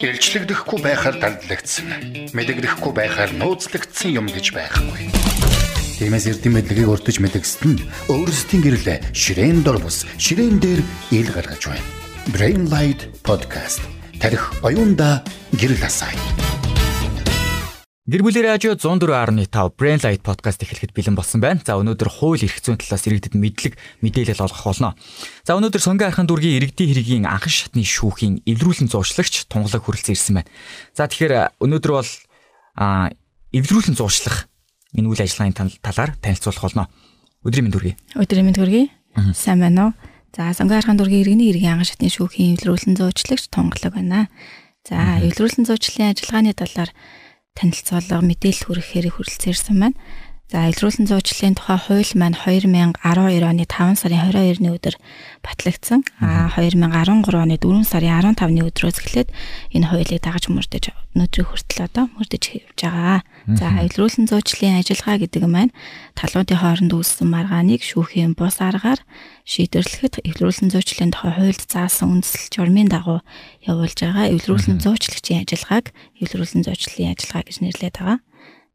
Илчлэгдэхгүй байхаар дандлагдсан. Мэдэгдэхгүй байхаар нууцлагдсан юм гэж байхгүй. Тиймээс эрдэм мэдлэгийг өртөж мэдгэсэд нь өөрсдийн гэрлээ ширээн дор бус ширээн дээр ил гаргаж байна. Brain Light Podcast тарих оюунда гэрэл асаая. Гэр бүлийн радио 104.5 Brain Light podcast эхлэхэд бэлэн болсон байна. За өнөөдөр хууль эрх зүйн талаас иргэдэд мэдлэг мэдээлэл олгох болно. За өнөөдөр Сонгон архын дүүргийн иргэдийн хэргийн анхан шатны шүүхийн эвлэрүүлэн зууршлагч тунгалаг хүрэлцэн ирсэн байна. За тэгэхээр өнөөдөр бол а эвлэрүүлэн зууршлах энэ үйл ажиллагааны талаар танилцуулах болно. Өдрийн мэнд хүргэе. Өдрийн мэнд хүргэе. Сайн байна уу? За Сонгон архын дүүргийн иргэний хэргийн анхан шатны шүүхийн эвлэрүүлэн зууршлагч тунгалаг байна. За эвлэрүүлэн зуурчлалын ажиллагааны талаар танилцуулга мэдээлэл хүрэхээр хүрэлцээрсэн байна. За илрүүлсэн зуучлалын тухай хууль маань 2012 оны 5 сарын 22-ны өдөр батлагдсан. А 2013 оны 4 сарын 15-ны өдрөөс эхлээд энэ хуулийг дагаж мөрдөж өнөөдрийн хүртэл одоо мөрдөж хэвж байгаа. За илрүүлсэн зуучлалын ажиллагаа гэдэг нь маань талуудын хооронд үүссэн маргааныг шүүхийн бус аргаар шийдвэрлэхэд илрүүлсэн зуучлалын тухай хуульд заасан үндэслэл журмын дагуу явуулж байгаа илрүүлсэн зуучлагчийн ажиллагааг илрүүлсэн зуучлалын ажиллагаа гэж нэрлэдэг байгаа.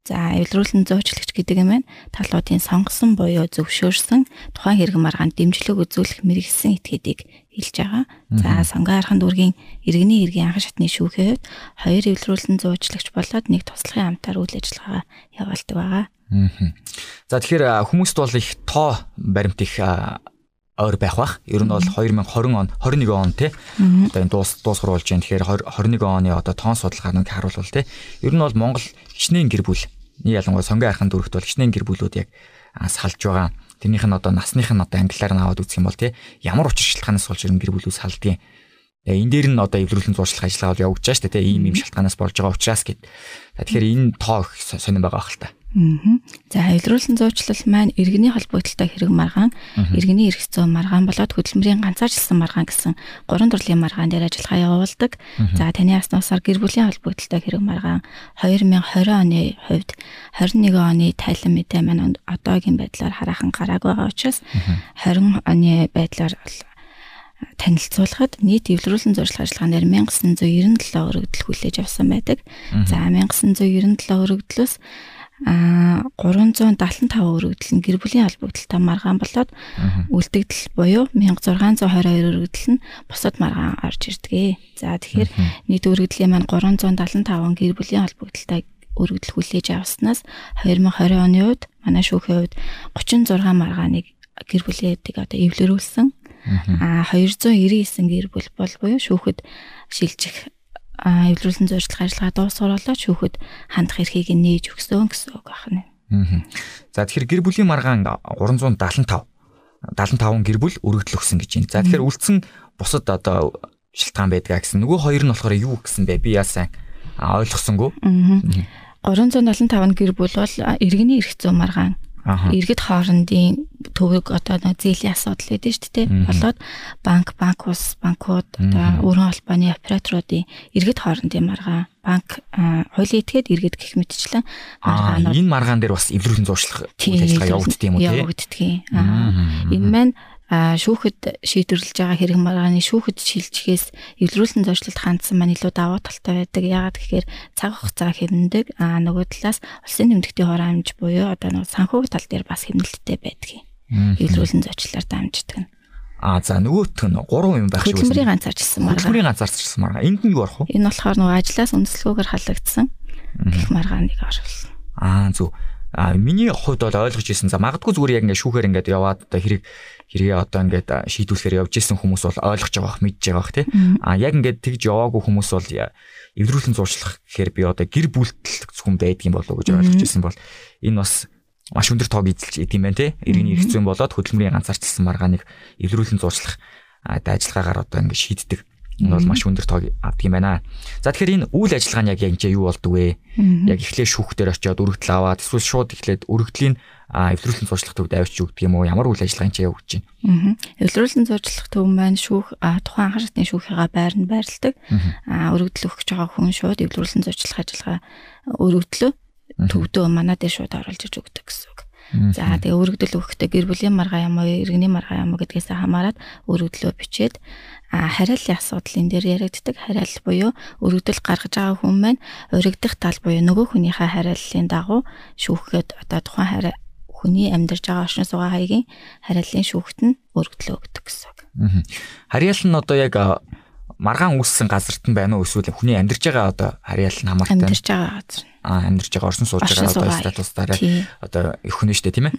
За эвлэрүүлэн зуучлагч гэдэг юм байна. Талуудын сонгосон буюу зөвшөөрсөн тухайн хэрэгэн маргаанд дэмжлэг үзүүлэх мэрэгсэн этгээдийг хэлж байгаа. За сонгон архан дүүргийн иргэний иргэн анхан шатны хувьд хоёр эвлэрүүлэн зуучлагч болоод нэг туслахын амтаар үйл ажиллагаа явуулдаг байгаа. За тэгэхээр хүмүүст бол их тоо баримт их ойр байх бах. Ер нь бол 2020 он 21 он тий. Одоо энэ дуус дуусгар болж байна. Тэгэхээр 21 оны одоо тоон судалгааныг харуулвал тий. Ер нь бол Монгол хичнээн гэр бүл ялангуяа сонгон айхын дүрхт бол хичнээн гэр бүлүүд яг салж байгаа. Тэрнийх нь одоо насных нь одоо англиар нь аваад үзэх юм бол тий ямар учир шалтгаанаас болж ирэн гэр бүлүүд салдгийг. Тэгээ энэ дээр нь одоо эвлэрүүлэн зуршлах ажиллагаа бол явагдаж дээ тий ийм ийм шалтгаанаас болж байгаа учраас гэд. Тэгэхээр энэ тоо сонирн байгаа хэл та. За илрүүлсэн зуучлал маань иргэний холбогдлолтой хэрэг маргаан, иргэний эрх зүйн маргаан болоод хөдөлмөрийн ганцаарчилсан маргаан гэсэн гурван төрлийн маргаан дээр ажиллагаа явуулдаг. За таны аснасаар гэр бүлийн холбогдлолтой хэрэг маргаан 2020 оны хувьд 21 оны тайлан мэдээ маань одоогийн байдлаар хараахан гарааг байгаа учраас 20 оны байдлаар танилцуулахад нийт эвлэрүүлсэн зуршлах ажиллагаанаар 1997 өргөдөл хүлээж авсан байдаг. За 1997 өргөдлөөс а 375 өргөдөл нь гэр бүлийн холбогдолтой маргаан болоод үлдэгдэл буюу 1622 өргөдөл нь бусад маргаан орж ирдэг. За тэгэхээр нийт өргөдлийн маань 375 гэр бүлийн холбогдолтой өргөдөл хүлээж авснаас 2020 оны үед манай шүүхийн үед 36 маргааныг гэр бүлээдийг одоо эвлэрүүлсэн. А 299 гэр бүл бол буюу шүүхэд шилжих эвлэрүүлсэн зорилго ажиллагаа дуусгаруулаад шүүхэд хандах эрхийг нээж өгсөн гэсэн үг байна. За тэгэхээр гэр бүлийн маргаан 375 75 гэр бүл өргөдөл өгсөн гэж байна. За тэгэхээр үлдсэн бусад одоо шилтгаан байдгаа гэсэн. Нөгөө хоёр нь болохоор юу гэсэн бэ? Би яасан ойлгосонгүй. 375 гэр бүл бол иргэний эрх зүйн маргаан иргэд хоорондын төвөг одоо нэг зээлийн асуудал гэдэг шүү дээ. Болоод банк, банк ус, банкуд одоо өргөн холбооны операторуудын иргэд хоорондын маргаан, банк хуулийн этгээд иргэд гэх мэтчлэн маргаанууд энэ маргаан дээр бас эвлэрүүлэн зуршлах ажиллагаа явагддаг юм уу тийм? Явагддаг. Энэ маань шүүхэд шийдвэрлэж байгаа хэрэг маргааны шүүхэд шилжихээс эвлэрүүлсэн зөрчилд хандсан маань илүү давуу талтай байдаг. Яагаад гэхээр цаг хугацаа хэмндэг. Аа нөгөө талаас улсын нэмэгдэлтийн хураамж буюу одоо нөгөө санхүүгийн тал дээр бас хэмнэлттэй байдаг. Эвлэрүүлсэн зөрчилөөр дамждаг нь. А за нөгөөх нь 3 юм байх шиг байна. Хөдөлмөрийн ганцаарчсан маргаан. Хөдөлмөрийн ганцаарчсан маргаан. Энд нь юу орох вэ? Энэ болохоор нөгөө ажлаас үндэслэгүүгээр халагдсан гэх маргааныг оруулсан. Аа зөв. А миний хувьд бол ойлгож ирсэн. За магадгүй зүгээр яг ингээд шүүхээр ингээд яваад одоо хэрэг хэрэгээ одоо ингээд шийдвүүлэхээр явж исэн хүмүүс бол ойлгож байгаа бах мэдж байгаа бах тий. А яг ингээд тэгж яваагүй хүмүүс бол эвдрүүлэн зуршлах гэхээр би одоо гэр бүлтэл хүн байдгийн болов уу гэж ойлгож ирсэн бол энэ бас маш өндөр тоог эзэлж идэм байх тий. Иргэний эрх зүйн болоод хөдөлмөрийн ганцаарчилсан маргааныг эвдрүүлэн зуршлах ажиллагаагаар одоо ингээд шийддэг Энэ бол маш өндөр тоог авдаг юм байна. За тэгэхээр энэ үйл ажиллагаа нь яг яг юу болдог вэ? Яг эхлээ шүүхтэр очиод өргөдөл аваад эсвэл шууд эхлээд өргөдлийн эвдрүүлсэн зуршлах төвд авчиж өгдөг юм уу? Ямар үйл ажиллагаа энэ явагдаж байна? Эвдрүүлсэн зуршлах төв маань шүүх тухайн анхаар шатны шүүхийнхаа байр нь байрладаг. Өргөдөл өгч байгаа хүн шууд эвдрүүлсэн зуршлах ажиллагаа өргөдлөө төвдөө манаа дээр шууд оруулж иж өгдөг гэсэн үг. За тэгээ өргөдөл өгөхдөө гэр бүлийн маргаа юм уу, иргэний маргаа юм уу гэдгээс хамаарат өргөдлөө бичээд хариаллын асуудал энэ дээр яригддаг хариал буюу өргөдөл гаргаж байгаа хүн маань уригдах тал буюу нөгөө хүнийхээ хариаллын дагуу шүүхгээд одоо тухайн хариа хүний амьдарч байгаа оршин суугаа хаягийн хариаллын шүүхт нь өргөдлөө өгдөг гэсэн үг. Хариал нь одоо яг маргаан үүссэн газарт нь байна уу эсвэл хүний амьдарч байгаа одоо хариал нь хамаартай амьдарч байгаа газар. Аа амьдарч байгаа оршин сууж байгаа одоо статустаараа одоо хүн штэ тийм ээ.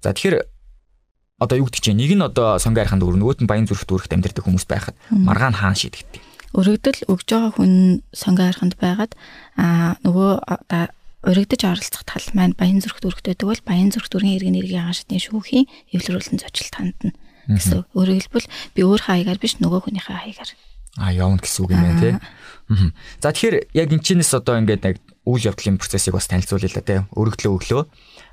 За тэгэхээр одоо юу гэдэг чинь нэг нь одоо сонгоо ариханд өөр нөгөөт нь баян зүрхт өөрхт амьдардаг хүмүүс байхад маргаан хаан шийдэгддэг. Өргөдөл өгж байгаа хүн сонгоо ариханд байгаад аа нөгөө урагдж оролцох тал маань баян зүрхт өргөдөдөг бол баян зүрхт өргөн иргэн иргэн хашдны шүүхийн эвлэрүүлсэн зочлолт хандна гэсэн. Өөрөөр хэлбэл би өөр хаягаар биш нөгөө хүнийхээ хаягаар а явна гэсэн үг юм байна тий. За тэгэхээр яг энэ чинээс одоо ингээд нэг үйл явдлын процессыг бас танилцуулъя л да тий. Өргөдлөө өглөө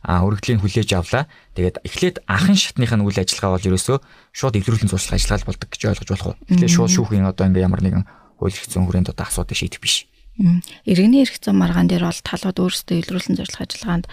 а өргөдлийн хүлээж авлаа. Тэгээд эхлээд анхан шатных нь үйл ажиллагаа бол ерөөсөө шууд эвлэрүүлэн зуршлах ажиллагаа болдог гэж ойлгож болох уу? Тэгэхээр шууд шүүхийн одоо ингээ ямар нэгэн хууль эрх зүйн хүрээнд одоо асуудыг шийдэх биш. Иргэний эрх зүйн маргаан дээр бол талууд өөрсдөө эвлэрүүлэн зуршлах ажиллагаанд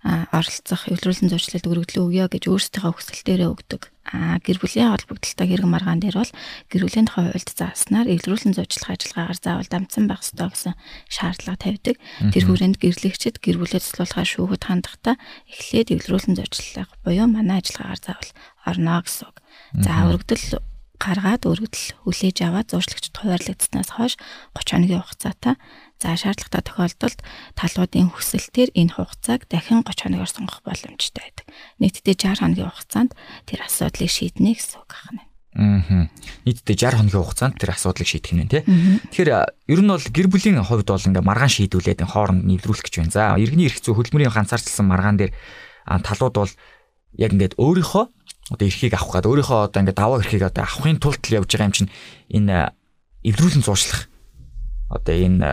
оролцох, эвлэрүүлэн зуршлалт өргөдлөө өгье гэж өөрсдийнхөө хүсэлтээрээ өгдөг. А гэр бүлийн холбогдолтой хэрэг маргаан дээр бол гэр бүлийн тухай хуульд зааснаар эвлэрүүлэн зуршлах ажиллагаагаар заавал дамжсан байх ёстой гэсэн шаардлага тавьдаг. Тэр хүрээнд гэрлэгчид гэр бүлээ цуслуулахаар шүүхэд хандахдаа эхлээд эвлэрүүлэн зуршлах буюу манай ажиллагаагаар заавал орно гэсэн үг. За өргөдөл гаргаад өргөдөл хүлээж аваад зуршлагчд хуваарлагдсанаас хойш 30 хоногийн хугацаатай За шаардлагатай тохиолдолд талуудын хүсэлтээр энэ хугацааг дахин 30 хоногоор сонгох боломжтой байдаг. Нийтдээ 60 хоногийн хугацаанд тэр асуудлыг шийднэ гэсэн үг байна. Аа. Нийтдээ 60 хоногийн хугацаанд тэр асуудлыг шийдэх нь тий. Тэгэхээр ер нь бол гэр бүлийн хувьд бол ингээ маргаан шийдүүлээд хооронд нэвтрүүлэх гэж байна. За иргэний эрх зүй хөдөлмөрийн ганцаарчилсан маргаан дээр талууд бол яг ингээд өөрийнхөө одоо эрхийг авах гэдэг өөрийнхөө одоо ингээд даваа эрхийг одоо авахын тулд л явж байгаа юм чинь энэ эвдрүүлэн зуршлах одоо энэ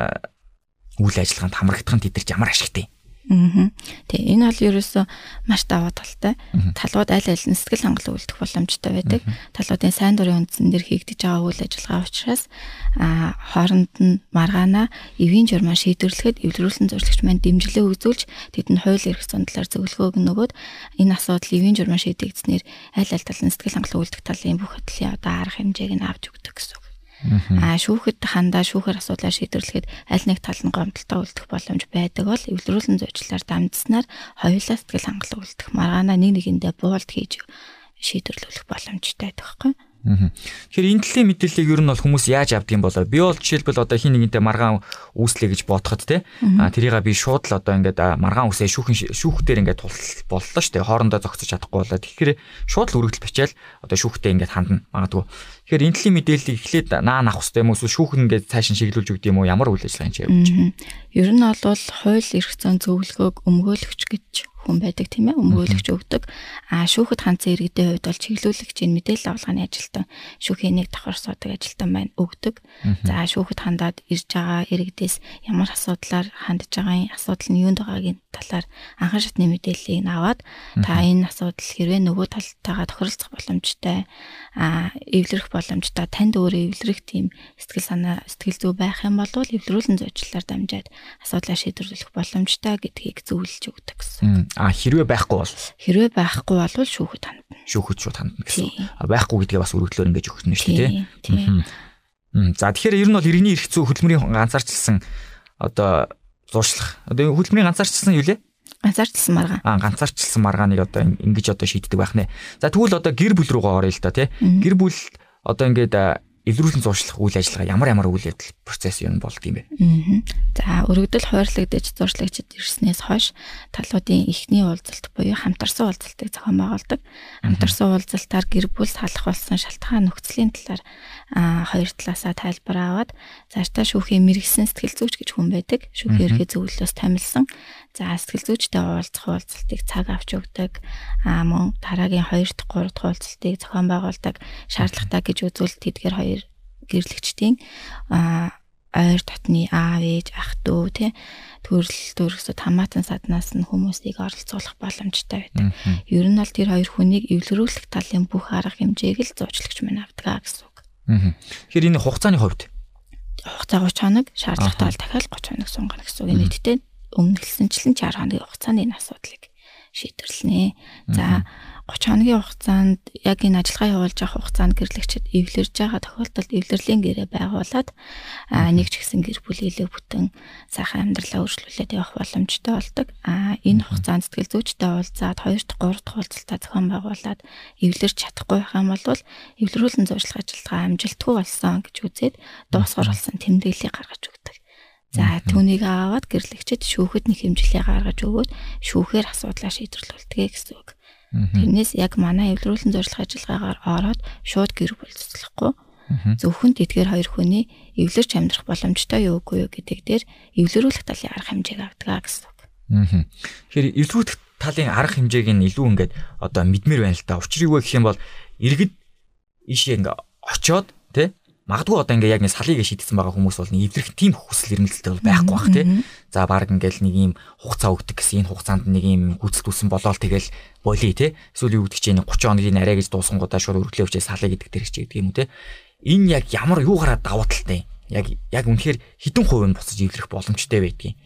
үйл ажиллагаанд хамрагдах нь тэдэрч ямар ашигтай. Аа. Тэг энэ бол ерөөсөө маш даваа талтай. Талууд аль аль нь сэтгэл хангалуун үлдэх боломжтой байдаг. Талуудын сайн дурын үндсэн дээр хийгдэж байгаа үйл ажиллагаа учраас а хооронд нь маргаана эвийн журмаа шийдвэрлэхэд эвлэрүүлсэн зорилгч маань дэмжлээ үзүүлж тэдэнд хууль эрх зүйн талаар зөвлөгөөг нөгөөд энэ асуудал эвийн журмаа шийдэгдснээр аль аль тал нь сэтгэл хангалуун үлдэх талын бүх хөдөлгөөний одоо арга хэмжээг нь авч өгдөг гэсэн. Аа шүүхэд хандаа шүүхээр асуудлаа шийдвэрлэхэд аль нэг тал нь гомдолтой үлдэх боломж байдаг бол эвлэрүүлэн зочлоор дамжснаар хоёулаа сэтгэл хангалуун үлдэх маргаанаа нэг нэгэндээ буулт хийж шийдвэрлэх боломжтой байхгүй. Тэгэхээр энэ төрлийн мэдээллийг ер нь бол хүмүүс яаж авдаг юм болоо? Би бол жишээлбэл одоо хин нэгэнтэй маргаан үүслэе гэж бодоход те. А тэрийг би шууд л одоо ингээд маргаан үсээ шүүхэн шүүхтээр ингээд боллоо шүү дээ. Хоорондоо зогсож чадахгүй болоо. Тэгэхээр шууд л үргэлж бичээл одоо шүүхтээ ингээд хандна. Магадгүй. Тэгэхээр энэ төрлийн мэдээллийг эхлээд наа нах хэвээр юм уу? Шүүхэн ингээд цааш нь шиглүүлж өгд юм уу? Ямар үйл ажиллагаа чи явж байна? Ер нь бол хууль эрх зүйн зөвлөгөөг өмгөөлөгч гэж хүн байдаг тийм ээ өмгөөлөгч өгдөг. А шүүхэд ханцсан иргэдийн хувьд бол чиглүүлэгчийн мэдээлэл авалгааны ажилтан шүүхийн нэг давхар суудаг ажилтан байна өгдөг. За шүүхэд хандаад ирж байгаа иргэдээс ямар асуудлаар хандж байгаа асуудал нь юунд байгаагийн талаар анхан шатны мэдээллийг аваад та энэ асуудал хэрвээ нөгөө талтайгаа тохиролцох боломжтой а эвлэрэх боломжтой танд өөрөө эвлэрэх тийм сэтгэл санаа сэтгэл зүй байх юм бол эвлэрүүлэн зочлолоор дамжаад асуудлаа шийдвэрлэх боломжтой гэдгийг зөвлөж өгдөг гэсэн. А хэрвээ байхгүй бол хэрвээ байхгүй бол шүүхэд хандна. Шүүхэд шууд хандна гэсэн. Байхгүй гэдгээ бас өргөдлөөр ингэж өгөх нь шүү дээ. За тэгэхээр ер нь бол иргэний эрх зүй хөдөлмөрийн ганцаарчилсан одоо зуршлах. Одоо хөдөлмөрийн ганцаарчилсан юу лээ? ганцаарчилсан маргаан. Аа ганцаарчилсан маргааныг одоо ингэж одоо шийддэг байх нэ. За тэгвэл одоо гэр бүл рүүгээ оръё л да тий. Гэр бүл одоо ингээд эвлэрүүлэн зуршлах үйл ажиллагаа ямар ямар үйл явдал процесс юм болд юм бэ? За өргөдөл хойрлогдож зуршлагчид ирснээс хойш талуудын эхний уулзалт буюу хамтарсан уулзалтыг зохион байгуулдаг. Хамтарсан уулзалтаар гэр бүл салах болсон шалтгаан нөхцөлийн талаар хоёр талаасаа тайлбар аваад зааштай шүүхийн мэрэгсэн сэтгэл зүйч гэж хүн байдаг. Шүүхийн ерхий зөвлөлөөс томилсон. За сэтгэл зүйчтэй уулзах уулзалтыг цаг авч өгдөг. Аа мөн дараагийн 2 дахь 3 дахь уулзалтыг зохион байгуулдаг. Шаардлагатай гэж үзвэл тэдгээр хоёр гэрлэгчдийн аа ойр дотны аав ээж ах дүү тий төрөл төрөсөд хамаатан саднаас нь хүмүүсийг оролцуулах боломжтой байдаг. Ер нь бол тэр хоёр хүнийг эвлэрүүлэх талын бүх арга хэмжээг л зуучлагч мань авдаг гэсэн үг. Тэгэхээр энэ хугацааны хувьд хугацаа 30 хоног шаардлагатай бол дахиад 30 хоног сунгана гэсэн үг. Нийтдээ өмнө хэлсэнчлэн 60 хоногийн хугацаанд энэ асуудлыг шийдвэрлэнэ. За 30 хоногийн хугацаанд яг энэ ажиллагаа явуулж авах хугацаанд гэрлэгчид эвлэрж байгаа тохиолдолд эвлэрлийн гэрээ байгуулад нэг ч гэсэн гэр бүлийгээ бүтэн сайхан амьдралаа өргөжлүүлээд явах боломжтой болдог. А энэ хугацаанд сэтгэл зүйчтэй уулзаад 2 дахь 3 дахь уулзалтаа зохион байгуулад эвлэрч чадахгүй байх юм бол эвлэрүүлэн зуршлах ажиллагаа амжилтгүй болсон гэж үзээд дуусгар болсон тэмдэглэлийг гаргаж өгдөг. За түүнийг аваад гэрлэгчэд шүүхэд нэг хэмжлээ гаргаж өгөөд шүүхээр асуудлаа шийдвэрлүүлдэг гэсэн үг. Тэрнээс яг манай эвлэрүүлэн зорилго ажиллагаагаар ороод шууд гэр бүл цэцлэхгүй зөвхөн тэдгээр хоёр хүний эвлэрч амьдрах боломжтой юу үгүй юу гэдэг дээр эвлэрүүлэх талын арга хэмжээг авдаг гэсэн үг. Тэгэхээр эвлэрүүлэх талын арга хэмжээг нь илүү ингээд одоо мэдмээр байна л та. Учрыг юу гэх юм бол иргэд ишээ ингээ очоод тий магадгүй одоо ингээ яг нэг салыг шийдсэн байгаа хүмүүс бол эвлэрэх тийм хүсэл эрмэлзэлтэй бол байхгүй бах тий. За баг ингээл нэг юм хугацаа өгдөг гэсэн энэ хугацаанд нэг юм гүйцэл túсэн болоод тэгэл болий тий. Эсвэл юу гэдэг чинь 30 хоногийн арай гэж дууссан гудаа шууд өргөлөө өчөө салыг гэдэг дэрэг чи гэдэг юм уу тий. Энэ яг ямар юугаараа давуу талтай яг яг үнэхээр хідэн хувь нь буцаж эвлэрэх боломжтой байдгийг.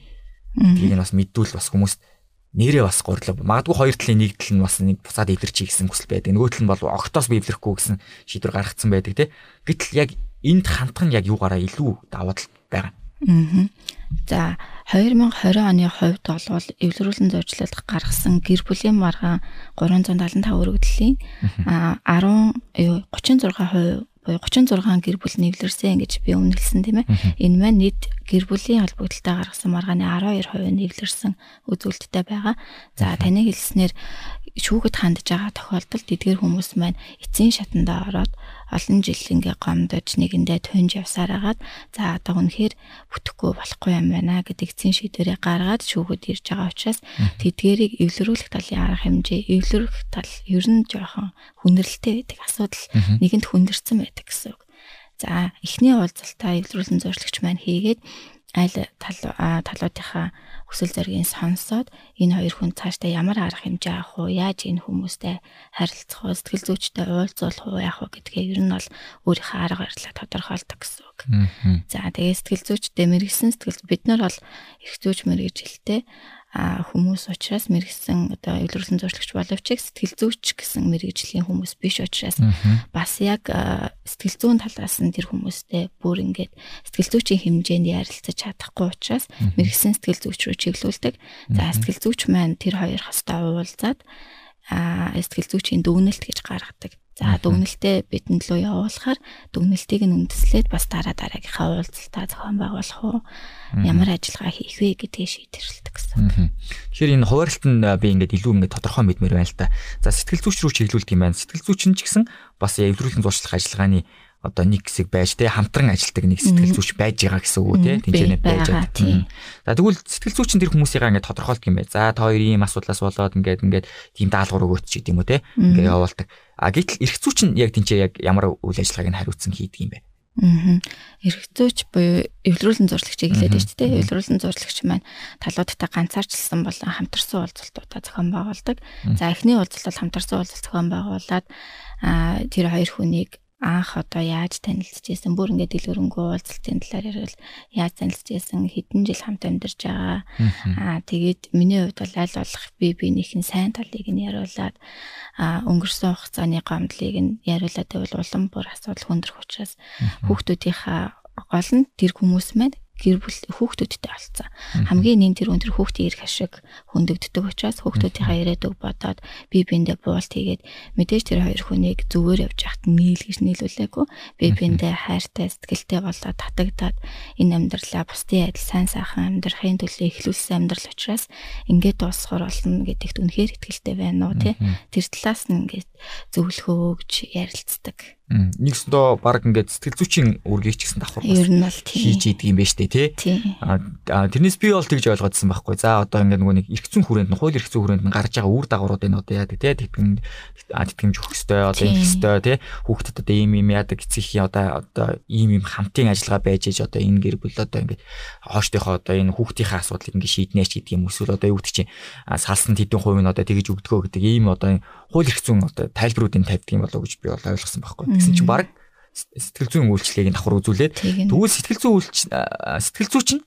Тийг нь бас мэддүүл бас хүмүүст нэрээ бас гурлаа. Магадгүй хоёр талын нэг тал нь бас нэг буцаад эвлэрчий гэсэн хүсэл байдаг. Нөгөө тал нь бол огтоос би эвлэрэхгүй гэсэн шийдвэр гаргацсан байдаг тий. Гэтэл яг энд хандах нь яг юугаараа илүү давуу тал байгаа. Аа. За 2020 оны хувьд бол эвлэрүүлэн зорчлолт гаргасан гэр бүлийн маргаан 375 өргөдлийн а 10 36% буюу 36 гэр бүл нэвлэрсэн гэж би өмнө хэлсэн тийм ээ. Энэ маань нийт гэр бүлийн холбогдлолтой гаргасан маргааны 12% нэвлэрсэн үзүүлэлттэй байгаа. За таны хэлснээр шүүхэд хандж байгаа тохиолдолд эдгээр хүмүүс маань эцсийн шатанда ороод олон жил ингээ гомдож нэгэндээ тунж явсаар агаад за одоо үнэхээр бүтэхгүй болохгүй юм байна гэдэг эцсийн шийдвэрээ гаргаад шүүхэд ирж байгаа учраас тэдгэрийг эвлэрүүлэх талын арга хэмжээ? Эвлэрэх тал ер нь жоохон хүндрэлтэй байдаг асуудал нэгэнд хүндэрсэн байдаг гэсэн үг. За эхний уулзалтаа эвлэрүүлэн зорилгч маань хийгээд аль талуудынхаа хүсэл зоригийг сонсоод энэ хоёр хүн цаашдаа ямар арга хэмжээ авах уу, яаж энэ хүмүүстэй харилцах уу, сэтгэл зүйчтэй уулзуулах уу яах вэ гэдгээ ер нь бол өөрийнхөө арга барилаа тодорхойлдог гэсэн үг. За тэгээ сэтгэл зүйчтэй мэрэгсэн сэтгэл бид нар бол эрх зүйч мэрэгжилтэй хүмүүс учраас мэрэгсэн одоо эвлэрлэн зуршлагч боловч сэтгэл зүйч гэсэн мэрэгжлийн хүмүүс биш учраас бас яг сэтгэл зүйн талаас нь тэр хүмүүстэй бүр ингээд сэтгэл зүйчийн хэмжээнд ярилцаж чадахгүй учраас мэрэгсэн сэтгэл зүйч рүү чиглүүлдэг. За сэтгэл зүйч маань тэр хоёр хастаа уулзаад сэтгэл зүйчийн дүгнэлт гэж гаргадаг. За дүгнэлтээ бидэнд лөө явуулахаар дүгнэлтийг нь үндэслээд бас дараа дараагийнхаа уулзалтаа зохион байгуулах уу ямар ажиллагаа хийх вэ гэдгийг шийдвэрлэдэг гэсэн. Тэгэхээр энэ хуваарлт нь би ингээд илүү ингээд тодорхой мэдмээр байна л да. За сэтгэл зүйч рүү чиглүүлдэг юм байна. Сэтгэл зүйч нь ч гэсэн бас эвлэрүүлэн зуршлах ажиллагааны одоо нэг хэсэг байж тэ хамтран ажилтдаг нэг сэтгэл зүйч байж байгаа гэсэн үг тий тэнцэнэ байж байгаа. За тэгвэл сэтгэл зүйч нь тэр хүмүүсийг ингээд тодорхойлдог юм байна. За та хоёр ийм асуудлаас болоод ингээд ингээд тийм даалгавар өгөөч ч гэдэм үү тий ингээд явуулдаг. А гэтэл эрх зүйч нь яг тэнцээ яг ямар үйл ажиллагааг нь хариуцсан хийдэг юм бэ? Аа. Эрх зүйч буюу эвлэрүүлэн зурлагчийг хэлээд байна шүү дээ. Эвлэрүүлэн зурлагч маань талуудтай ганцаарчлсан болон хамтарсан уулзалтуудаа зохион байгуулдаг. За эхний уулзалт бол хамтарсан уулзалт зохион байгуулад аа тэр хоёр хүнийг анх одоо яаж танилцж байсан бүр ингээд дэлгэрэнгүй уулзалтын талаар ярил. Яаж танилцж байсан хэдэн жил хамт амьдарч байгаа? Аа тэгээд миний хувьд бол аль болох би биенийхэн сайн талыг нь яриулаад аа өнгөрсөн хугацааны гомдлыг нь яриулаад байвал улам бүр асуудал хүндрэх учраас хүүхдүүдийнхаа гол нь тэр хүмүүс маань гэр бүл хүүхдүүдтэй олцсон. Хамгийн нэм тэр өндөр хүүхдийн эрх ашиг хөндөгддөг учраас хүүхдүүдийнхаа ирээдүг бодоод би биэндээ буулт хийгээд мэдээж тэр хоёр хүнийг зүгээр явж яхад нийлгэж нийлүүлээгүй. Би биэндээ хайртай сэтгэлтэй болоод татагдаад энэ амьдралаа бусдын адил сайн сайхан амьдрахын төлөө эхлүүлсэн амьдрал учраас ингээд дуусгар болно гэдэгт үнэхээр итгэлтэй байна уу тий. Тэр талаас нь ингээд зөвлөхөө гэж ярилцдаг нэгсдөө баг ингээд сэтгэл зүйчийн үргийг ч гэсэн давхар хийж идэг юм байна штэ тий. А тэрнээс би бол тэгж ойлгоодсон байхгүй. За одоо ингээд нөгөө нэг эргэцэн хүрээнд нь хууль эргэцэн хүрээнд нь гарч байгаа үр дагаврууд энэ одоо яадаг тий. Тэтгэн тэтгэмж өгөх ёстой одоо их ёстой тий. Хүүхдэд одоо ийм ийм яадаг эцгийн одоо одоо ийм ийм хамтын ажиллагаа байж ээж одоо энэ гэр бүл одоо ингээд хооштойхоо одоо энэ хүүхдийнхээ асуудлыг ингээд шийднэ ч гэдэг юм эсвэл одоо юу гэдэг чинь салсан тэдэн хувь нь одоо тэгж өгдгөө гэдэг ийм одоо хууль эргэцэн одоо тайлбаруудыг тавьдаг юм болоо гэж би бол ойлгосон байхгүй гэсэн чинь баг сэтгэл зүйн үйлчлэгийг давхар үзүүлээд тэгвэл сэтгэл зүйн үйлч сэтгэл зүйч нь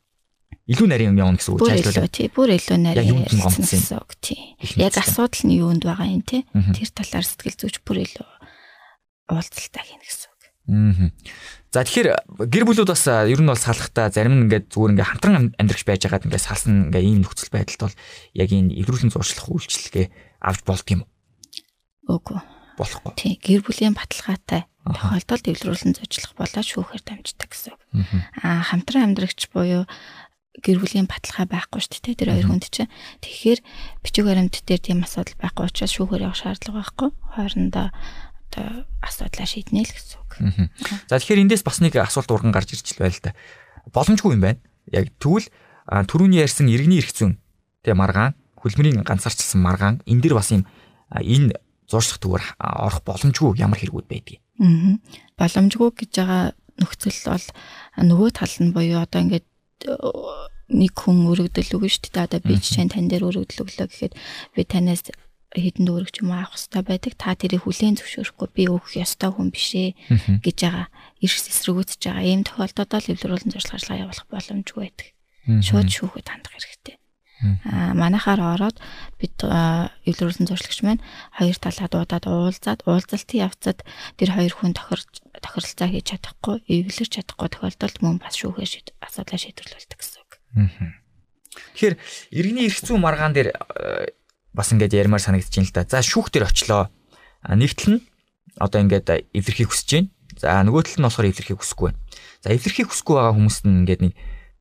илүү нарийн явна гэсэн үг илүү тий. Бүр илүү нарийн гэсэн үг тий. Яг асуудал нь юунд байгаа юм те. Тэр талаар сэтгэл зүйч бүр илүү уулзалтай хийнэ гэсэн үг. Аа. За тэгэхээр гэр бүлүүд бас ер нь бол салахтаа зарим нь ингээд зүгээр ингээд хамтран амьдрахж байж байгаад ингээд салсан ингээд ийм нөхцөл байдалд бол яг энэ эвдрүүлэн зуршлах үйлчлэгээ авч болд юм уу? Үгүй. Болохгүй. Тий, гэр бүлийн баталгаатай тохиолдолд эвдрүүлэн зуршлах болоод шүүхээр дамждаг гэсэн. Аа хамтран амьдрагч буюу гэр бүлийн баталгаа байхгүй шүү дээ тэр хоёр хүнд чинь. Тэгэхээр бичиг баримт дээр тийм асуудал байхгүй учраас шүүхээр явах шаардлага байхгүй. Хоорондоо одоо асуудлаа шийднэ л гэсэн үг. За тэгэхээр эндээс бас нэг асуулт урган гарч ирж байл та. Боломжгүй юм байна. Яг тэгвэл түрүүний ярьсан иргэний эрх зүйн тэгээ маргаан хөлмөрийн ганцаарчилсан маргаан энэ дэр бас юм энэ зуршлах дүүр орох боломжгүй ямар хэрэгүүд байдгийг. Аа. Боломжгүй гэж байгаа нөхцөл бол нөгөө тал нь буюу одоо ингээд нэг хүн өргөдөл өгнө шүү дээ. Одоо би жишээ нь тань дээр өргөдөл өглөө гэхэд би танаас хэдэн ч юм авах хэрэгтэй байдаг. Та тэрийг хүлээн зөвшөөрөхгүй би өгөх ёстой хүн бишээ гэж байгаа. Ирс эсрэгүүцэж байгаа. Ийм тохиолдолд л эвлэрүүлэн зорилго ажиллагаа явуулах боломжгүй байдаг. Шууд шүүхэд хандах хэрэгтэй. Аа манайхаар ороод бид эвлэрүүлэн зорилгоч маань хоёр талаа дуудаад уулзаад уулзалтын явцад тэр хоёр хүн тохирч тохиролцоо хийж чадахгүй, эвлэрч чадахгүй тохиолдолд мөн бас шүүхээ асуудлаа шийдвэрлүүлдэг гэсэн үг. Тэгэхээр иргэний эрх зүйн маргаан дээр бас ингээд ярмаар санагдаж байна л да. За шүүх дээр очлоо. Нэгтэл нь одоо ингээд эвлэрхийг хүсэж байна. За нөгөө тал нь болохоор эвлэрхийг хүсэхгүй байна. За эвлэрхийг хүсэхгүй байгаа хүмүүст нь ингээд нэг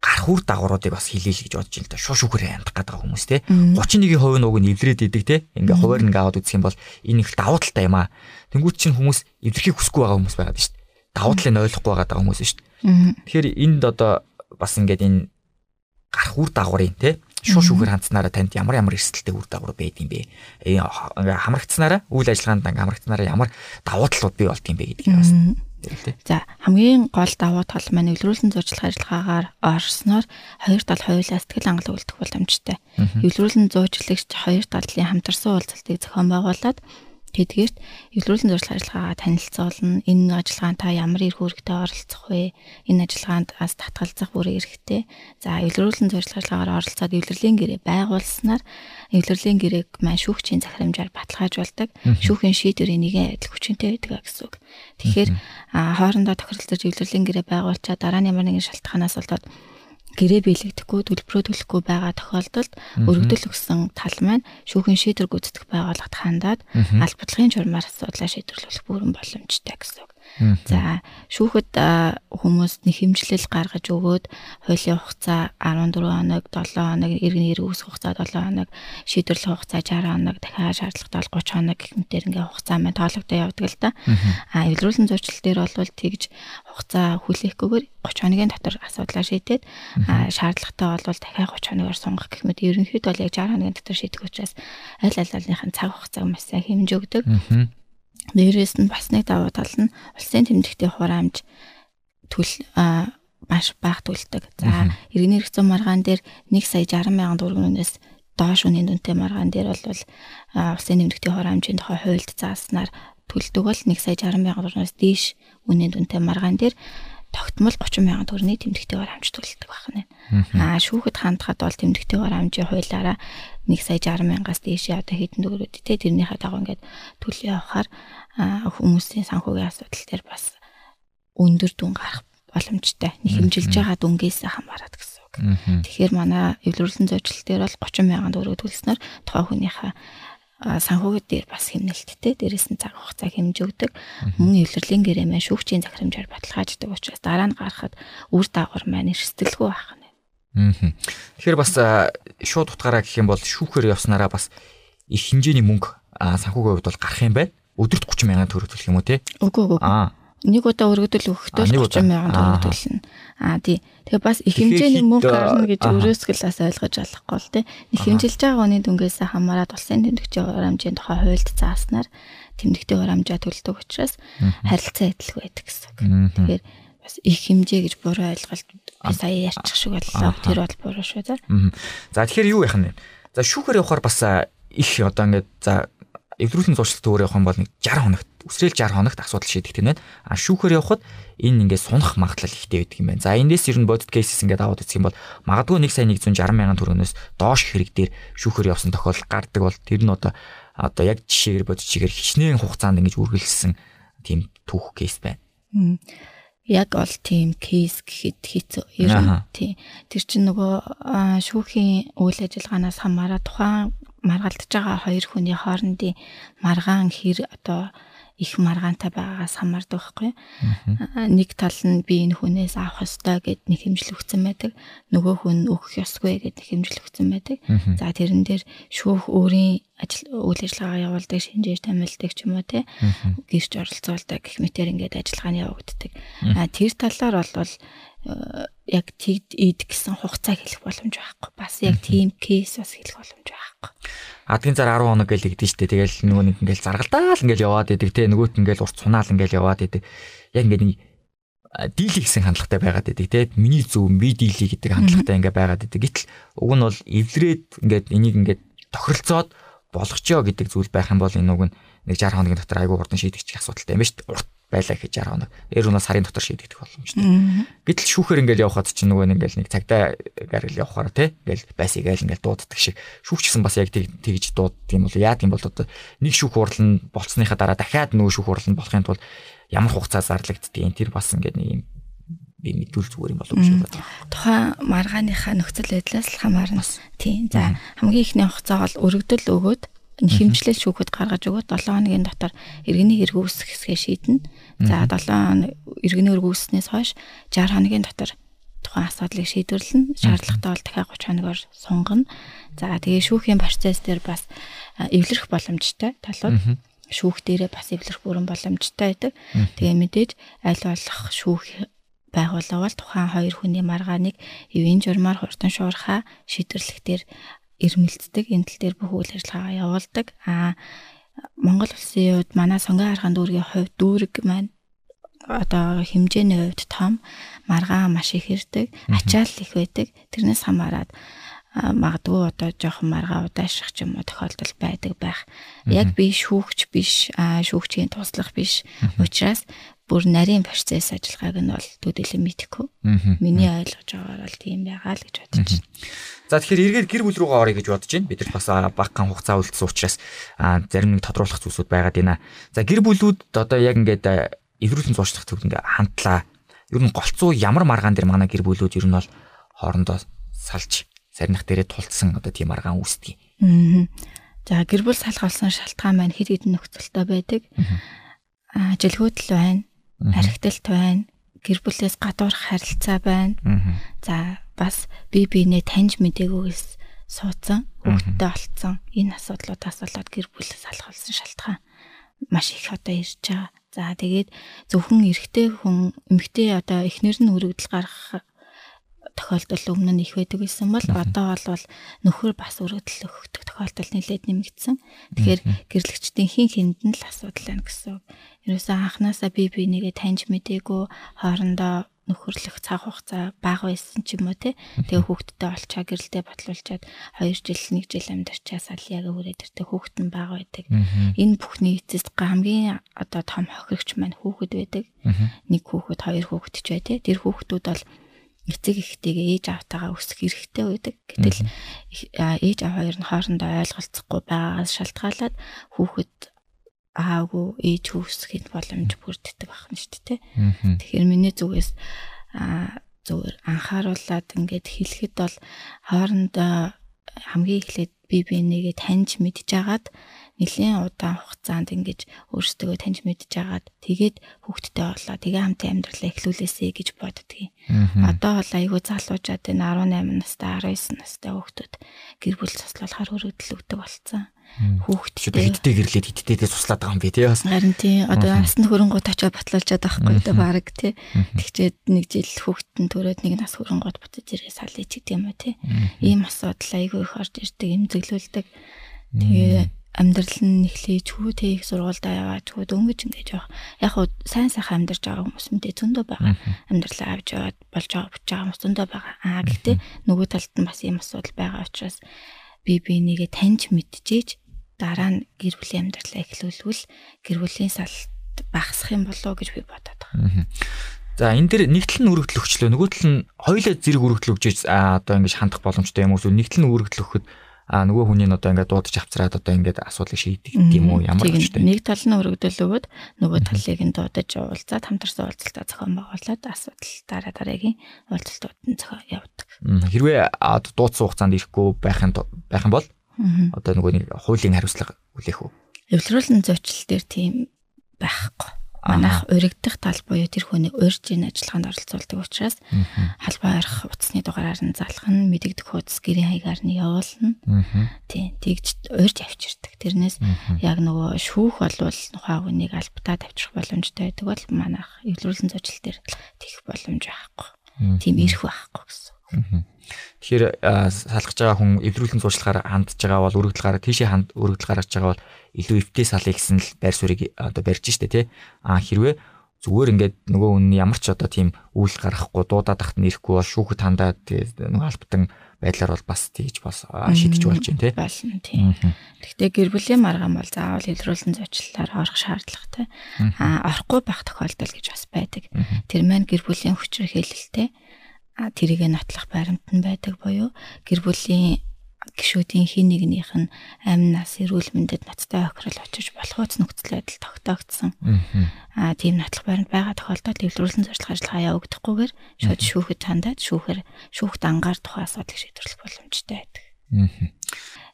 гарах үр дагавруудыг бас хэлээл гэж бодож байна л да. Шуу шүүхээр хандах гэдэг хүмүүс те. 31%-ийн уг нь эвлэрээд идэг те. Ингээ хуваар ингээ аваад үзэх юм бол энэ их давуу талтай юм аа. Тэнгүүт чинь хүмүүс эвлэрхийг хүсэхгүй байгаа хүмүүс байгаад шүү дээ. Давуу талыг ойлгохгүй байгаа хүмүүс шүү дээ. Тэгэхээр энд одоо бас ингээд энэ гарах үр дагаврын те шуу шүүхээр хандсанараа танд ямар ямар эрсдэлтэй үр дагавар байд юм бэ? Ингээ хамрагдсанараа үйл ажиллагаанд ингээ хамрагдсанараа ямар давуу талууд бий болд юм бэ гэдгийг бас За хамгийн гол давуу тал маань эвлэрүүлсэн зурчлах ажиллагаагаар орсноор хоёр тал хоёулаа сэтгэл хангалуун үлдэх боломжтой. Эвлэрүүлсэн зуучлагч хоёр талын хамтарсан уулзалтыг зохион байгуулад Тэдгээрт эвлэрүүлэн зуршлах ажиллагаагаа танилцуулна. Энэ ажиллагаанд та ямар эрх үүрэгтэй оролцох вэ? Энэ ажиллагаанд бас татгалзах бүр эрхтэй. За эвлэрүүлэн зуршлах ажиллагаагаар оролцоод эвлэрлийн гэрээ байгуулснаар эвлэрлийн гэрээг маань шүүгчийн захирамжаар баталгаажуулдаг. Шүүхийн шийдвэрийн нэгэн адил хүчинтэй байдаг гэсэн үг. Тэгэхээр хоорондоо тохиролцож эвлэрлийн гэрээ байгуулчаа дараа нь ямар нэгэн шалтгаанаас болоод гэрээ биелэгдэхгүй төлбөрөө төлөхгүй байгаа тохиолдолд өргөдөл өгсөн тал маань шүүхийн шийдвэр гүйцэтгэх байгууллагад хандаад аль бодлогын журмаар асуудлаа шийдвэрлэх бүрэн боломжтой гэсэн үг. За шүүхэд хүмүүс нэг хэмжлэл гаргаж өгөөд хуулийн хугацаа 14 хоног, 7 хоног, иргэний эрг үүсэх хугацаа 7 хоног, шийдвэрлэх хугацаа 60 хоног, дахиад шаардлагатай 30 хоног гэх мэтээр ингээ хугацаа маань тоологдоо явдаг л да. А эвлэрүүлсэн зурчил дээр бол тэгж хугацаа хүлээхгүйгээр 30 хоногийн дотор асуудлаа шийдээд шаардлагатай бол дахиад 30 хоногээр сунгах гэх мэт ерөнхийдөө бол яг 60 хоногийн дотор шийдэх учраас аль аль алийнхын цаг хугацааг маш сайн хэмжигддэг. Дээрээс нь бас нэг давуу тал нь улсын тэмдэгтийн хураамж төл маш бага төлдөг. За иргэний хэрэгцээ маргаан дээр 1 сая 60 мянган төгрөгнөөс доош үнийн дүнтэй маргаан дээр бол улсын тэмдэгтийн хураамжийн тухай хуульд зааснаар төлдөг бол 1 сая 60 мянган төгрөгнөөс дээш үнийн дүнтэй маргаан дээр тогтмол 30 мянган төгрөгийн тэмдэгтэй хураамж төлдөг байна. Аа шүүхэд хандхад бол тэмдэгтэй хураамжийн хуулиараа 1 сая 60 мянгаас дээшээ одоо хэдэн төгрөгөд тэ тэрнийхээ дагуу ингээд төлөв явахаар хүмүүсийн санхүүгийн асуудал дээр бас өндөр дүн гарах боломжтой. Нэг хэмжилж байгаа дүнгээс хамаарат гэсэн үг. Тэгэхээр манай эвлэрүүлсэн зочлол дээр бол 30 мянган төгрөг төлснөөр тухайн хүнийхээ санхүүгийн дээр бас хэмнэлттэй дээрээс нь цаг хугацаа хэмжигддэг. Мөн эвлэрлийн гэрээ маань шүүгчийн захирамжаар баталгааждаг учраас дараа нь гарахад үр дагавар маань эрсдэлгүй байх нь. Тэгэхээр бас шууд утгаараа гэх юм бол шүүхээр явснараа бас их хэмжээний мөнгө санхүүгийн хувьд бол гарах юм байна. Өдөрт 30 сая төгрөг төлөх юм уу те? Үгүй үгүй. Аа. Нэг удаа өргөдөл өгөхдөө 30 сая төгрөг төлнө. Аа тий. Тэгээ бас их хэмжээний мөнгө гарна гэж өрөөсгөл бас ойлгож болохгүй л те. Их хэмжилж байгаа хүний дүнгээс хамаарат улсын тэмдэгчийн хураамжийн тухай хуульд зааснаар тэмдэгтийн хураамжаа төлдөг учраас харилцаа адилгүй байдаг гэсэн. Тэгэхээр бас их хэмжээ гэж буруу ойлголт сая ярьчих шиг боллоо. Тэр бол буруу шүү за. За тэгэхээр юу яах нь вэ? За шүүхээр явахаар бас их одоо ингээд за эвдрүүлэн зуршилт өөр явах юм бол нэг 60 хоногт үсрээл 60 хоногт асуудал шийдэх тийм байна. А шүүхээр явхад энэ ингээд сунах магадлал ихтэй байдаг юм байна. За эндээс ер нь бодит кейсэс ингээд аваад үзэх юм бол магадгүй нэг сая 160 мянган төгрөгнөөс доош хэрэг дээр шүүхээр явсан тохиолдол гардаг бол тэр нь одоо одоо яг жишээгээр бодит чигээр хичнээн хугацаанд ингэж үргэлжилсэн тийм түүх кейс байна. Яг бол тийм кейс гэхэд хэцүү. Ер нь тийм. Тэр чинь нөгөө шүүхийн үйл ажиллагаанаас хамаараа тухайн маргалдж байгаа хоёр хүний хоорондын маргаан хэр одоо их маргаантай байгаагаас хамаардаг байхгүй. Нэг тал нь би энэ хүнээс авах ёстой гэд нэг хэмжил өгсөн байдаг. Нөгөө хүн өгөх ёсгүй гэд нэг хэмжил өгсөн байдаг. За тэрэн дээр шүүх өөрийн ажил үйл ажиллагаа явуулдаг, шинжээр тамилдаг ч юм уу те. Гэрч оролцуулдаг гэх мэтэр ингээд ажиллагаа нь явагддаг. Тэр талаар бол яг тэгд ийд гэсэн хугацаа хэлэх боломж байхгүй. Бас яг тийм кейс бас хэлэх боломж байхгүй. Адгийн зар 10 хоног гэж игдэн штэ. Тэгэл нөгөө нэг ингээл заргалдаал ингээл яваад идэг те. Нөгөөт ингээл урт сунаал ингээл яваад идэг. Яг ингээд нэг дийлий гэсэн хандлагатай байгаад идэг те. Миний зөв би дийлий гэдэг хандлагатай ингээ байгаад идэг. Гэтэл уг нь бол эвлэрээд ингээд энийг ингээд тохиролцоод болгочоо гэдэг зүйл байх юм бол энэ уг нь нэг 60 хоногийн дотор айгүй хурдан шийдэгч асуудалтай юм ба шүү дээ. Урт байлаа гэж 60 хоног. Эр унаа сарын дотор шийдэгдэх боломжтой. Гэтэл шүүхээр ингээл явхад чинь нөгөө нэг ингээл нэг цагтаа гаргал явахаар тий ингээл байсыг айл ингээл дууддаг шиг шүүгчсэн бас яг тэгж дууддаг юм бол яад юм бол одоо нэг шүүх хурал нь болцсныхаа дараа дахиад нөгөө шүүх хурал нь болохын тулд ямар хугацаа зарлагддгийг тэр бас ингээд нэг юм би мэдүүл зүгээр юм болов уу гэж бодлоо. Тухайн маргааныхаа нөхцөл байдлаас л хамаарна. Тийм. За хамгийн ихний хугацаа бол өргөдөл өгөөд хэмжлэл шүүхэд гаргаж өгөөд 7 хоногийн дотор иргэний хэрэг үүсэх хэсгээ шийднэ. За 7 хоног иргэний хэрэг үүснээс хойш 60 хоногийн дотор тухайн асуудлыг шийдвэрлэнэ. Шаардлагатай бол дахиад 30 хоногоор сунгана. За тэгээ шүүхийн процесс дээр бас эвлэрэх боломжтой талууд шүүх дээрээ бас эвлэрэх бүрэн боломжтой байдаг. Тэгээ мэдээж аль болох шүүх байгууллагал тухайн хоёр хүний маргааныг эвийн журмаар хурдан шуурхаа шийдвэрлэх дээр ирмэлцдэг. Энэ тал дээр бүх үйл ажиллагаагаа явуулдаг. Аа Монгол улсын хувьд манай сонгон харгаан дүүргийн хувьд дүүрэг маань одоо хэмжээний хувьд том маргаан маш их ирдэг, ачаал их байдаг. Тэрнээс хамаарат магадгүй одоо жоохон маргаа удаашрах ч юм уу тохиолдол байдаг байх. Яг би шүүгч биш, шүүгчийн туслах биш. Учираас бүр нарийн процесс ажиллагааг нь бол төдийлөн мэдэхгүй. Миний ойлгож байгаагаар бол тийм байгаа л гэж бодож байна. За тэгэхээр эргээд гэр бүл рүүгээ орё гэж бодож байна. Бид нар бас багахан хугацаа үлдсэн учраас зарим нэг тодруулах зүйлсүүд байгаад байна. За гэр бүлүүд одоо яг ингээд эврүүлэн зуршлах төвд ингээд хамтлаа. Ер нь голцоо ямар маргаан дээр манай гэр бүлүүд ер нь бол хоорондоо салж сарних дээрээ тулцсан одоо тийм маргаан үүсдэг. Аа. За гэр бүл салах болсон шалтгаан маань хэд хэдэн нөхцөлтэй байдаг. Аа ажилгүйдэл байна харигдалт байна. Гэр бүлээс гадуурх харилцаа байна. За бас бие биенээ таньж мдэггүйгээс суудсан, хүүхдтэй олцсон энэ асуудлуудаас болоод гэр бүлээс алхалсан шалтгаан маш их одоо ирж байгаа. За тэгээд зөвхөн эрэгтэй хүн эмэгтэй одоо эхнэр нь өргөдөл гаргах тохиолдол өмнө нь их байдаг байсан бол одоо бол нөхөр бас өргөдөл өгөх тохиолдол нэлээд нэмэгдсэн. Тэгэхээр гэрлэгчдийн хин хинд нь л асуудал байна гэсэн. Ерөөсөө анханасаа би би нэгэ таньж мэдээгүй хоорондоо нөхөрлөх цаг хугацаа бага байсан ч юм уу те. Тэгээ хүүхдтэй олчаа гэрэлдээ батлуулчаад 2 жил 1 жил амьдарчаас ал яг өрөөд иртэ хүүхэд нь бага байдаг. Энэ бүхний эцэст хамгийн одоо том хохирогч маань хүүхэд байдаг. Нэг хүүхэд, хоёр хүүхэд ч бай те. Тэр хүүхдүүд бол эцэг эхтэйгээ ээж аавтайгаа өсөх хэрэгтэй байдаг. Гэтэл ээж аав хоёр нь хоорондоо ойлголцохгүй байгаагаас шалтгаалаад хүүхэд аагүй ээж хүүсгэхэд боломж бүрддэг байна шүү дээ. Тэгэхээр миний зүгээс зүгээр анхааруулад ингээд хэлэхэд бол хоорондоо хамгийн эхлээд бие биенийгээ таньж мэдж агаад нэлийн удаан хугацаанд ингэж өөрсдөө таньж мэдж агаад тэгээд хүүхдтэй болоо тэгээ хамтын амьдралаа эхлүүлээсэй гэж боддгийг. Одоо бол айгүй залуучаад энэ 18 настай 19 настай хүүхдүүд гэр бүл цуслуулахаар өргөдөл өгдөг болсон хүүхдтэй хиттэй гэрлээд хиттэйгээ суслаад байгаа юм би тий харин тий одоо насны хөрөнгөт очиод батлуулчаад байхгүй одоо баг тий. Тэгчээд нэг жил хүүхдэн төрөөд нэг нас хөрөнгөт буцаж ирээ салъя ч гэдэг юм уу тий ийм асуудал айгүй их орж ирдэг эмзэглүүлдэг. Тэгээ амьдрал нь эхлэж хүү тэ их сургуультай яваад хүү дөнгөж ингэж явах яг хуу сайн сайхан амьдарч байгаа хүмүүс мэдээ зөндөө байгаа амьдралаа авч яваад болж байгаа бич байгаа хүмүүс зөндөө байгаа. Аа гэхдээ нөгөө талд нь бас ийм асуудал байгаа учраас би би нэгэ таньж мэдчихэж дараа нь гэр бүлийн амьдралаа эхлүүлвэл гэр бүлийн салт багасах юм болоо гэж би бодоод байгаа. За энэ дэр нэг тал нь өргөдөл өгчлөө нөгөө тал нь хоёулаа зэрэг өргөдөл өгч одоо ингэж хандах боломжтой юм уу? Нэг тал нь өргөдөл өгөхөд а нөгөө хүний нь одоо ингээд дуудаж авцраад одоо ингээд асуудлыг шийдэг юм уу? Ямар ч тийм нэг тал нь өргөдөл өгөөд нөгөө талыг нь дуудаж уулзаад хамтарсан уулзалтаа зохион байгуулад асуудал дараа дараагийн уулзалтууд нь зохион явуулдаг. Хэрвээ дуудсан хугацаанд ирэхгүй байх юм байх юм бол одоо нөгөө нэг хуулийн хариуцлага үлээх үү? Эвлэрүүлэн зочлол дээр тийм байхгүй манайх уригдах тал буюу тэр хүнийг урьж ийн ажиллагаанд оролцуулдаг учраас халбаа арих утасны дугаараар нь залах нь мэдэгдэх хуудас гэрийн хаягаар нь явуулна. Тийм тэгж урьж авчирдаг. Тэрнээс яг нөгөө шүүх болвол тухай хүнийг альбатаа тавьчих боломжтой байдаг бол манайх эвлэрүүлсэн зочил дээр тэгэх боломж байхгүй. Тийм ирэх байхгүй гэсэн. Тэгэхээр салгаж байгаа хүн эвдрүүлэн зуршлагаар хандж байгаа бол өргөдөл гараа тийшээ ханд өргөдөл гаргаж байгаа бол илүү эвтэй салъя гэсэн л байр суурийг одоо барьж штэ тий. А хэрвээ зүгээр ингээд нөгөө хүн ямар ч одоо тийм үйл гаргахгүй дуудаад тахт нэрэхгүй бол шүүхэд хандаад нөгөө албатан байдлаар бол бас тийж бас шийдэж болж байна тий. Болно тий. Гэхдээ гэр бүлийн маргаан бол заавал илрүүлсэн зочлолоор орох шаардлагатай. А орохгүй байх тохиолдол гэж бас байдаг. Тэр маань гэр бүлийн хүчрэх хэлэлтэй тэрийг нотлох баримт нь байдаг буюу гэр бүлийн гişүүдийн хин нэгнийх нь амь нас эрүүл мэндэд ноцтой охирол очиж болохоц нөхцөл байдал тогтоогдсон. Аа тийм нотлох баримт байгаа тохиолдолд эвлэрүүлсэн зорилго ажиллагаа явагдахгүйгээр шууд шүүхэд хандаад шүүхээр шүүхт ангаар тухайн асуудлыг шийдвэрлэх боломжтой байдаг.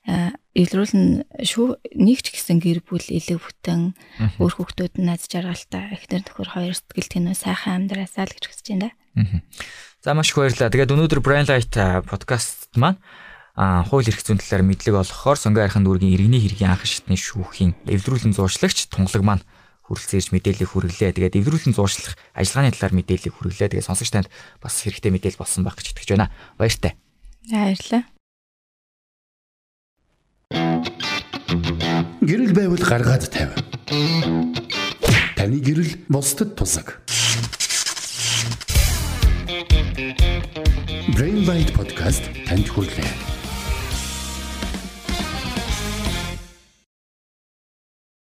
Аа эвлэрүүлэн шүү нэг ч гэсэн гэр бүл элэг бүтэн өөр хүүхдүүд нь наз жаргалтай эхнэр нөхөр хоёр сэтгэл тэнөө сайхан амьдраасаа л гэж хүсэж байна. За маш их баярлалаа. Тэгээд өнөөдөр Brain Light подкаст маань а хууль эрх зүйн талаар мэдлэг олгохоор сонгоо архын дүүргийн иргэний хэргийн анх шатны шүүхийн эвдрүүлэн зууршлагч тунгалаг маань хүрэлцээрж мэдээлэл хүргэлээ. Тэгээд эвдрүүлэн зууршлах ажиллагааны талаар мэдээлэл хүргэлээ. Тэгээд сонсогч танд бас хэрэгтэй мэдээлэл болсон байх гэж итгэж байна. Баяртай. Баярлалаа. Гэрэл байвал гаргаад тавь. Таны гэрэл бусдад тусаг. Brain Bite podcast танд хүрэлээ.